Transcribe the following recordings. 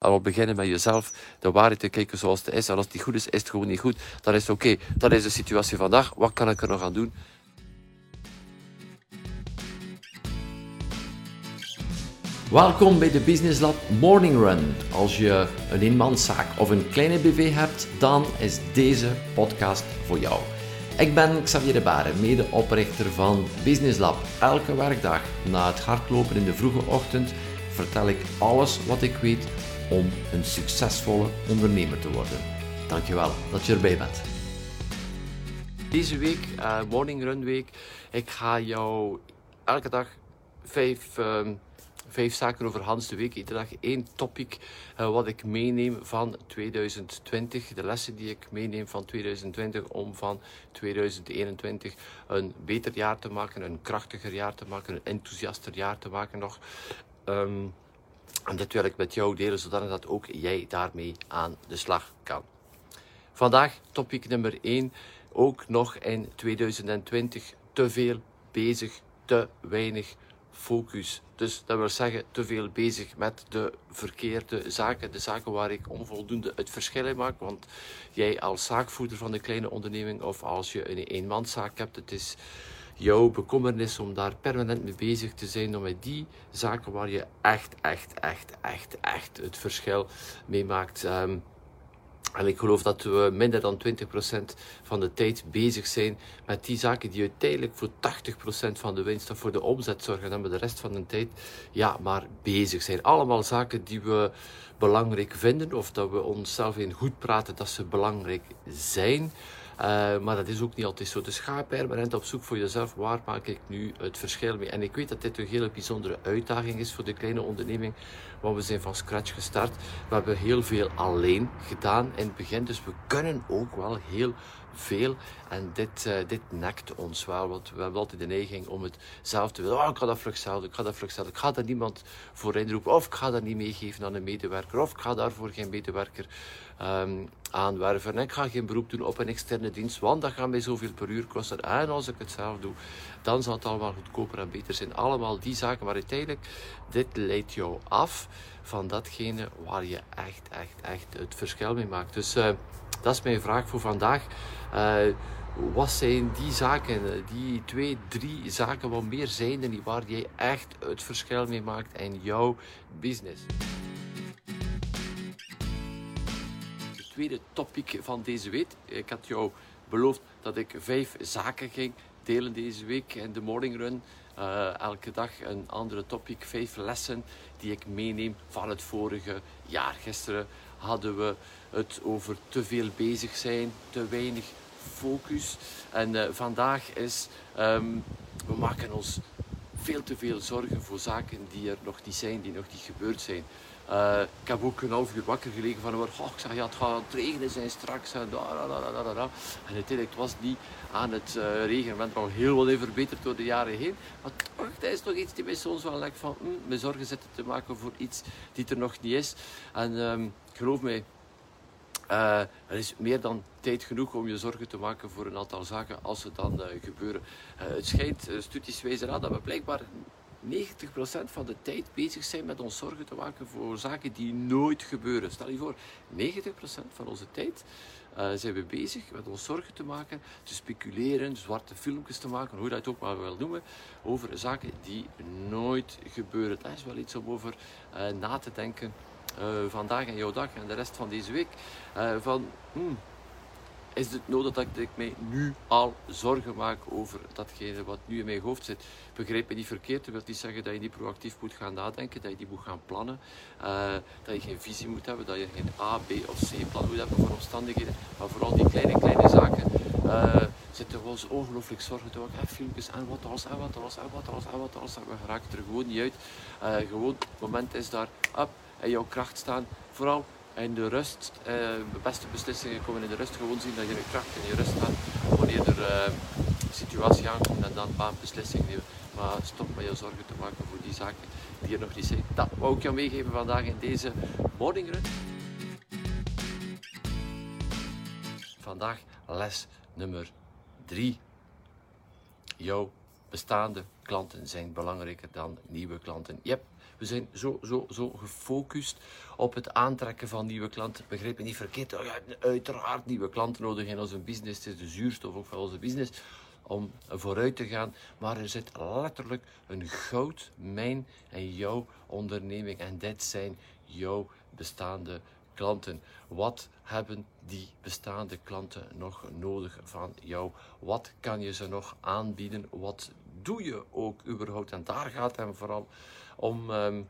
Al beginnen met jezelf de waarheid te kijken zoals het is. En als het goed is, is het gewoon niet goed. Dan is het oké. Dat is de situatie vandaag. Wat kan ik er nog aan doen? Welkom bij de Business Lab Morning Run. Als je een eenmanszaak of een kleine BV hebt, dan is deze podcast voor jou. Ik ben Xavier de Baren, medeoprichter van Business Lab. Elke werkdag na het hardlopen in de vroege ochtend vertel ik alles wat ik weet om een succesvolle ondernemer te worden. Dankjewel dat je erbij bent. Deze week, uh, Morning Run Week, ik ga jou elke dag vijf, uh, vijf zaken over Hans de Week. Iedere dag één topic uh, wat ik meeneem van 2020. De lessen die ik meeneem van 2020 om van 2021 een beter jaar te maken, een krachtiger jaar te maken, een enthousiaster jaar te maken nog. Um, en dit wil ik met jou delen, zodat dat ook jij daarmee aan de slag kan. Vandaag topic nummer 1. Ook nog in 2020 te veel bezig, te weinig focus. Dus dat wil zeggen, te veel bezig met de verkeerde zaken, de zaken waar ik onvoldoende het verschil in maak. Want jij als zaakvoerder van de kleine onderneming of als je een eenmanszaak hebt, het is jouw bekommernis om daar permanent mee bezig te zijn, om met die zaken waar je echt, echt, echt, echt, echt het verschil mee maakt. Ehm, en ik geloof dat we minder dan 20% van de tijd bezig zijn met die zaken die uiteindelijk voor 80% van de winst of voor de omzet zorgen. En we de rest van de tijd ja, maar bezig zijn. Allemaal zaken die we belangrijk vinden of dat we onszelf in goed praten dat ze belangrijk zijn. Uh, maar dat is ook niet altijd zo. Dus ga permanent op zoek voor jezelf. Waar maak ik nu het verschil mee? En ik weet dat dit een hele bijzondere uitdaging is voor de kleine onderneming. Want we zijn van scratch gestart. We hebben heel veel alleen gedaan in het begin. Dus we kunnen ook wel heel veel. En dit, uh, dit nekt ons wel. Want we hebben altijd de neiging om het zelf te willen. Oh, ik ga dat vlug zelf ik ga dat vlug zelf Ik ga daar niemand voor inroepen. Of ik ga dat niet meegeven aan een medewerker. Of ik ga daarvoor geen medewerker um, aanwerven. En ik ga geen beroep doen op een externe dienst, want dat gaat mij zoveel per uur kosten. En als ik het zelf doe, dan zal het allemaal goedkoper en beter zijn. Allemaal die zaken, maar uiteindelijk, dit leidt jou af van datgene waar je echt, echt, echt het verschil mee maakt. Dus uh, dat is mijn vraag voor vandaag. Uh, wat zijn die zaken, die twee, drie zaken, wat meer zijn er niet, waar jij echt het verschil mee maakt in jouw business? tweede topic van deze week. Ik had jou beloofd dat ik vijf zaken ging delen deze week in de morning run. Uh, elke dag een andere topic, vijf lessen die ik meeneem van het vorige jaar. Gisteren hadden we het over te veel bezig zijn, te weinig focus. En uh, vandaag is, um, we maken ons veel te veel zorgen voor zaken die er nog niet zijn, die nog niet gebeurd zijn. Uh, ik heb ook een half uur wakker gelegen van, oh, ik zeg, ja, het gaat regenen zijn straks. En, en uiteindelijk was niet aan het uh. We hebben al heel wat even verbeterd door de jaren heen. Maar toch, dat is toch iets die mij soms wel lijkt van, mm, mijn zorgen zitten te maken voor iets die er nog niet is. En um, geloof mij, uh, er is meer dan tijd genoeg om je zorgen te maken voor een aantal zaken als ze dan gebeuren. Het schijnt, studies wijzen aan dat we blijkbaar 90% van de tijd bezig zijn met ons zorgen te maken voor zaken die nooit gebeuren. Stel je voor, 90% van onze tijd uh, zijn we bezig met ons zorgen te maken, te speculeren, zwarte filmpjes te maken, hoe je dat ook maar wil noemen, over zaken die nooit gebeuren. Dat is wel iets om over uh, na te denken uh, vandaag en jouw dag en de rest van deze week. van, hmm, is het nodig dat ik mij nu al zorgen maak over datgene wat nu in mijn hoofd zit. Begrijp me niet verkeerd, dat wil niet zeggen dat je niet proactief moet gaan nadenken, dat je die moet gaan plannen, uh, dat je geen visie moet hebben, dat je geen A, B of C plan moet hebben voor omstandigheden, maar vooral die kleine, kleine zaken uh, zitten we ons ongelooflijk zorgen te maken. filmpjes en wat alles en wat alles en wat alles en wat alles, en we geraken er gewoon niet uit. Uh, gewoon, het moment is daar, up, en jouw kracht staan, vooral in de rust, de beste beslissingen komen in de rust. Gewoon zien dat je in kracht in je rust staat wanneer er uh, situatie aankomt en dan baan beslissing nemen. Maar stop met je zorgen te maken voor die zaken die er nog niet zijn. Dat wou ik jou meegeven vandaag in deze morning run. Vandaag les nummer 3. Jouw bestaande klanten zijn belangrijker dan nieuwe klanten. Yep, We zijn zo, zo, zo gefocust op het aantrekken van nieuwe klanten. Begrijp me niet verkeerd. Je hebt uiteraard nieuwe klanten nodig in onze business. Het is de zuurstof ook van onze business om vooruit te gaan. Maar er zit letterlijk een goudmijn in jouw onderneming. En dit zijn jouw bestaande klanten. Wat hebben die bestaande klanten nog nodig van jou? Wat kan je ze nog aanbieden? Wat doe je ook überhaupt? En daar gaat het vooral om um,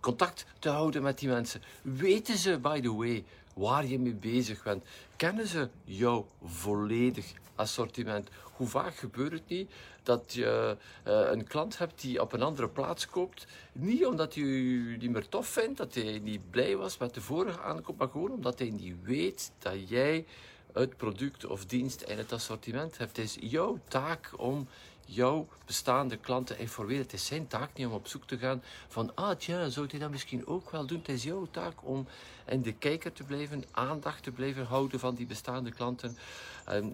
contact te houden met die mensen. Weten ze, by the way, waar je mee bezig bent? Kennen ze jou volledig assortiment? Hoe vaak gebeurt het niet dat je uh, een klant hebt die op een andere plaats koopt? Niet omdat hij je niet meer tof vindt, dat hij niet blij was met de vorige aankoop, maar gewoon omdat hij niet weet dat jij het product of dienst in het assortiment hebt. Het is jouw taak om jouw bestaande klanten informeren. Het is zijn taak niet om op zoek te gaan van, ah tja, zou hij dat misschien ook wel doen? Het is jouw taak om in de kijker te blijven, aandacht te blijven houden van die bestaande klanten.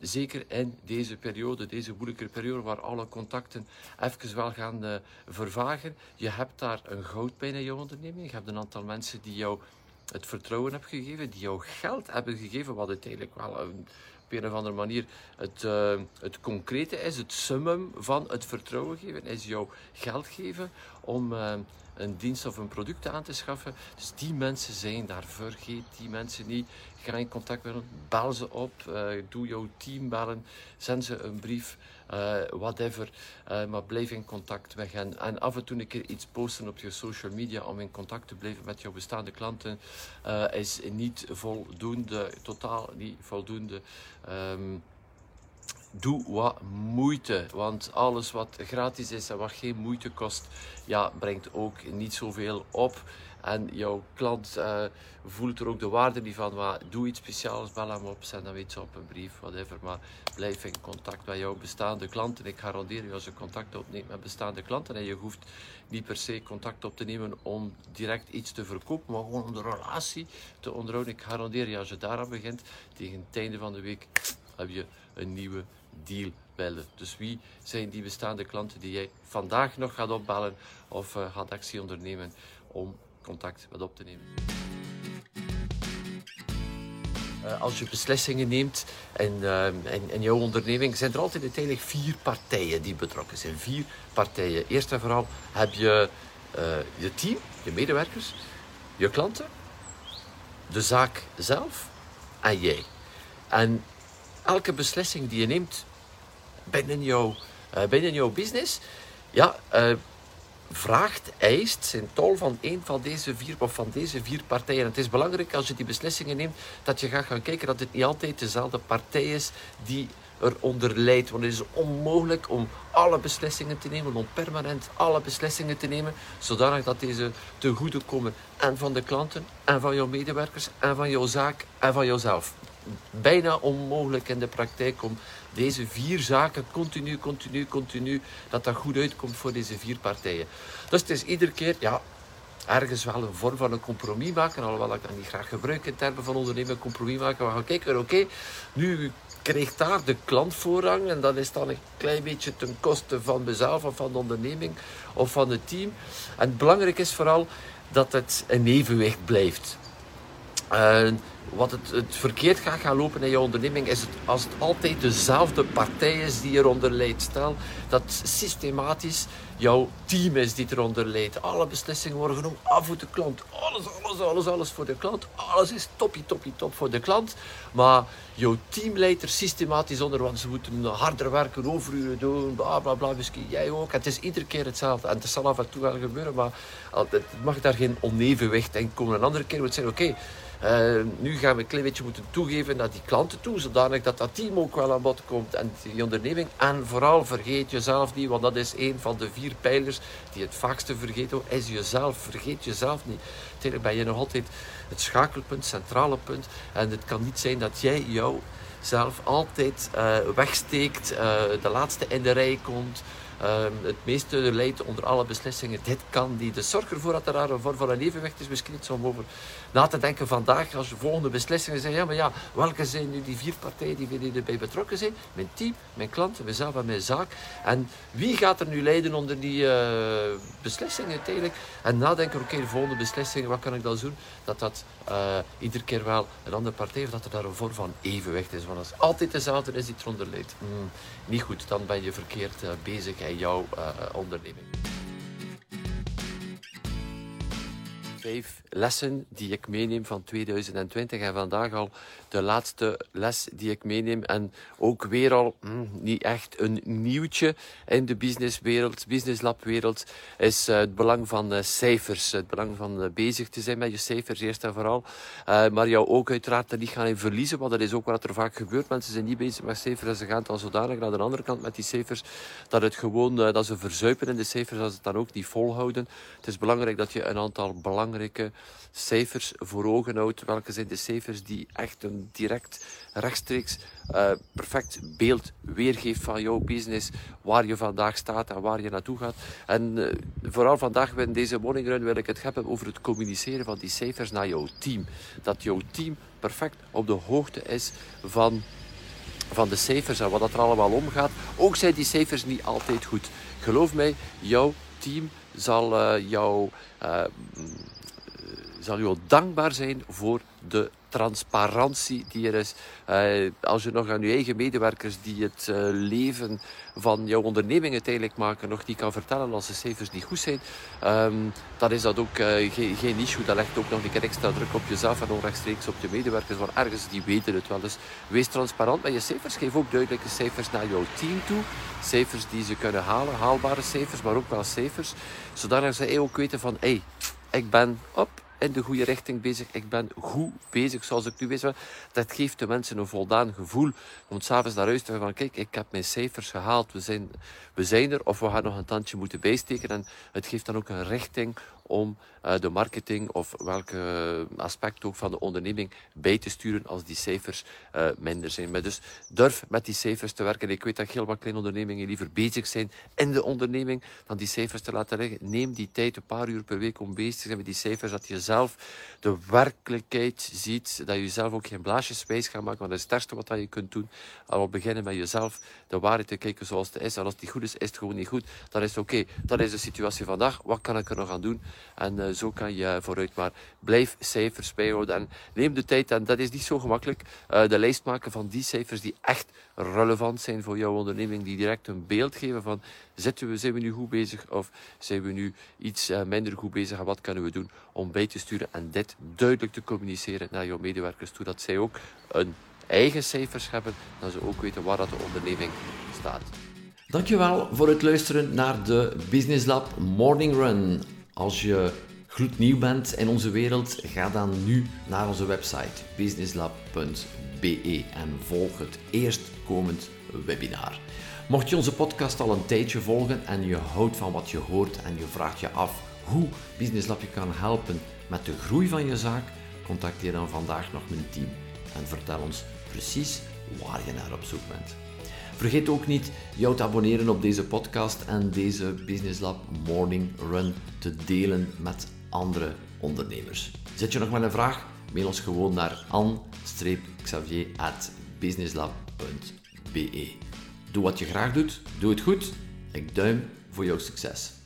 Zeker in deze periode, deze moeilijke periode, waar alle contacten even wel gaan uh, vervagen. Je hebt daar een goudpijn in je onderneming. Je hebt een aantal mensen die jou het vertrouwen hebben gegeven, die jou geld hebben gegeven, wat uiteindelijk wel een op een of andere manier het, uh, het concrete is, het summum van het vertrouwen geven, is jouw geld geven om uh, een dienst of een product aan te schaffen. Dus die mensen zijn daar. Vergeet die mensen niet. Ga in contact met hen. Bel ze op. Uh, doe jouw team bellen. Zend ze een brief. Uh, whatever. Uh, maar blijf in contact met hen. En af en toe een keer iets posten op je social media om in contact te blijven met jouw bestaande klanten is niet voldoende. Totaal niet voldoende. Um, doe wat moeite. Want alles wat gratis is en wat geen moeite kost, ja, brengt ook niet zoveel op. En jouw klant uh, voelt er ook de waarde niet van. Maar doe iets speciaals, bel hem op, zend hem iets op een brief, whatever. Maar blijf in contact met jouw bestaande klanten. Ik garandeer je als je contact opneemt met bestaande klanten. En je hoeft niet per se contact op te nemen om direct iets te verkopen, maar gewoon om de relatie te onderhouden. Ik garandeer je als je daaraan begint, tegen het einde van de week heb je een nieuwe deal bellen. Dus wie zijn die bestaande klanten die jij vandaag nog gaat opbellen of uh, gaat actie ondernemen om contact met op te nemen? Uh, als je beslissingen neemt uh, in, in, jouw onderneming, zijn er altijd uiteindelijk vier partijen die betrokken zijn. Vier partijen. Eerst en vooral heb je je team, je medewerkers, je klanten, de zaak zelf en jij. En elke beslissing die je neemt binnen jouw, binnen jouw business, ja, vraagt, eist zijn tol van een van deze vier of van deze vier partijen. het is belangrijk als je die beslissingen neemt dat je gaat gaan kijken dat het niet altijd dezelfde partij is die eronder leidt. Want het is onmogelijk om alle beslissingen te nemen, om permanent alle beslissingen te nemen, zodanig dat deze te goede komen en van de klanten, en van jouw medewerkers, en van jouw zaak, en van jouzelf bijna onmogelijk in de praktijk om deze vier zaken continu, continu, continu, dat dat goed uitkomt voor deze vier partijen. Dus het is iedere keer, ja, ergens wel een vorm van een compromis maken, alhoewel ik dat niet graag gebruik in termen van ondernemen, compromis maken. We gaan kijken, oké, nu krijgt daar de klant voorrang en dat is dan een klein beetje ten koste van mezelf of van de onderneming of van het team. En belangrijk is vooral dat het een evenwicht blijft. Uh, wat het, het, verkeerd gaat gaan lopen in je onderneming, is het als het altijd dezelfde partij is die eronder leidt. Stel dat systematisch jouw team is die eronder leidt. Alle beslissingen worden genomen af voor de klant. Alles, alles, alles, alles voor de klant. Alles is toppie, toppie, top voor de klant. Maar jouw team leidt er systematisch onder, want ze moeten harder werken, overuren doen, bla bla bla. Misschien jij ook. Het is iedere keer hetzelfde. En het zal af en toe wel gebeuren, maar het mag daar geen onevenwicht in komen. Een andere keer moet zeggen, oké. Uh, nu gaan we een klein beetje moeten toegeven naar die klanten toe, zodanig dat dat team ook wel aan bod komt en die onderneming. En vooral vergeet jezelf niet, want dat is een van de vier pijlers die het vaakste vergeten is jezelf. Vergeet jezelf niet. Uiteindelijk ben je nog altijd het schakelpunt, centrale punt. En het kan niet zijn dat jij jou zelf altijd uh, wegsteekt, uh, de laatste in de rij komt, het meeste leidt onder alle beslissingen. Dit kan die. Dus zorg ervoor dat er daar een vorm van evenwicht is. Misschien iets om over na te denken vandaag. Als je volgende beslissingen zijn. Ja, maar ja, welke zijn nu die vier partijen die erbij betrokken zijn? Mijn team, mijn klanten, mezelf en mijn zaak. En wie gaat er nu leiden onder die uh, beslissingen uiteindelijk? En nadenken, oké, de volgende beslissingen, wat kan ik dan doen? Dat dat uh, iedere keer wel een andere partij heeft, dat er daar een vorm van evenwicht is. Want als altijd dezelfde is die eronder leidt, mm, niet goed, dan ben je verkeerd uh, bezig jouw onderneming. Vijf lessen die ik meeneem van 2020 en vandaag al de laatste les die ik meeneem. En ook weer al mm, niet echt een nieuwtje in de businesswereld, businesslabwereld, is uh, het belang van uh, cijfers, het belang van uh, bezig te zijn met je cijfers eerst en vooral, maar jou ook uiteraard er niet gaan in verliezen, want dat is ook wat er vaak gebeurt. Mensen zijn niet bezig met cijfers en ze gaan dan zodanig naar de andere kant met die cijfers dat het gewoon dat ze verzuipen in de cijfers, als ze het dan ook niet volhouden. Het is belangrijk dat je een aantal cijfers voor ogen houdt. Welke zijn de cijfers die echt een direct, rechtstreeks, uh, perfect beeld weergeeft van jouw business, waar je vandaag staat en waar je naartoe gaat. En uh, vooral vandaag in deze morning run wil ik het hebben over het communiceren van die cijfers naar jouw team. Dat jouw team perfect op de hoogte is van van de cijfers en wat dat er allemaal omgaat. Ook zijn die cijfers niet altijd goed. Geloof mij, jouw team zal uh, jou uh, zal u ook dankbaar zijn voor de transparantie die er is. Uh, als je nog aan je eigen medewerkers die het uh, leven van jouw onderneming uiteindelijk maken, nog niet kan vertellen als de cijfers niet goed zijn, um, dan is dat ook uh, geen, geen issue. Dat legt ook nog een keer extra druk op jezelf en onrechtstreeks op je medewerkers, want ergens die weten het wel. Dus wees transparant met je cijfers. Geef ook duidelijke cijfers naar jouw team toe. Cijfers die ze kunnen halen, haalbare cijfers, maar ook wel cijfers. Zodat ze ook weten van, hé, hey, ik ben op in de goede richting bezig. Ik ben goed bezig zoals ik nu ben. Dat geeft de mensen een voldaan gevoel om s'avonds naar huis te van kijk, ik heb mijn cijfers gehaald. We zijn, we zijn er of we gaan nog een tandje moeten bijsteken. En het geeft dan ook een richting om uh, de marketing of welke aspect ook van de onderneming bij te sturen als die cijfers uh, minder zijn. Maar dus durf met die cijfers te werken. Ik weet dat heel wat kleine ondernemingen liever bezig zijn in de onderneming dan die cijfers te laten liggen. Neem die tijd, een paar uur per week om bezig te zijn met die cijfers, dat je zelf de werkelijkheid ziet, dat je zelf ook geen blaasjes wijs gaat maken, want dat is het eerste wat je kunt doen. Al beginnen met jezelf de waarheid te kijken zoals het is. En als die goed is, is het gewoon niet goed. Dan is het oké. Dat is de situatie vandaag. Wat kan ik er nog aan doen? En uh, zo kan je vooruit. Maar blijf cijfers bijhouden en neem de tijd. En dat is niet zo gemakkelijk. Uh, de lijst maken van die cijfers die echt relevant zijn voor jouw onderneming. Die direct een beeld geven van zitten we, zijn we nu goed bezig of zijn we nu iets uh, minder goed bezig en wat kunnen we doen om bij te sturen. En dit duidelijk te communiceren naar jouw medewerkers toe. Dat zij ook een eigen cijfers hebben. Dat ze ook weten waar dat de onderneming staat. Dankjewel voor het luisteren naar de Business Lab Morning Run. Als je gloednieuw bent in onze wereld, ga dan nu naar onze website businesslab.be en volg het eerstkomend webinar. Mocht je onze podcast al een tijdje volgen en je houdt van wat je hoort en je vraagt je af hoe Business Lab je kan helpen met de groei van je zaak, contacteer dan vandaag nog mijn team en vertel ons precies waar je naar op zoek bent. Vergeet ook niet jou te abonneren op deze podcast en deze Business Lab Morning Run te delen met andere ondernemers. Zet je nog maar een vraag? Mail ons gewoon naar an-xavier.businesslab.be Doe wat je graag doet, doe het goed. Ik duim voor jouw succes.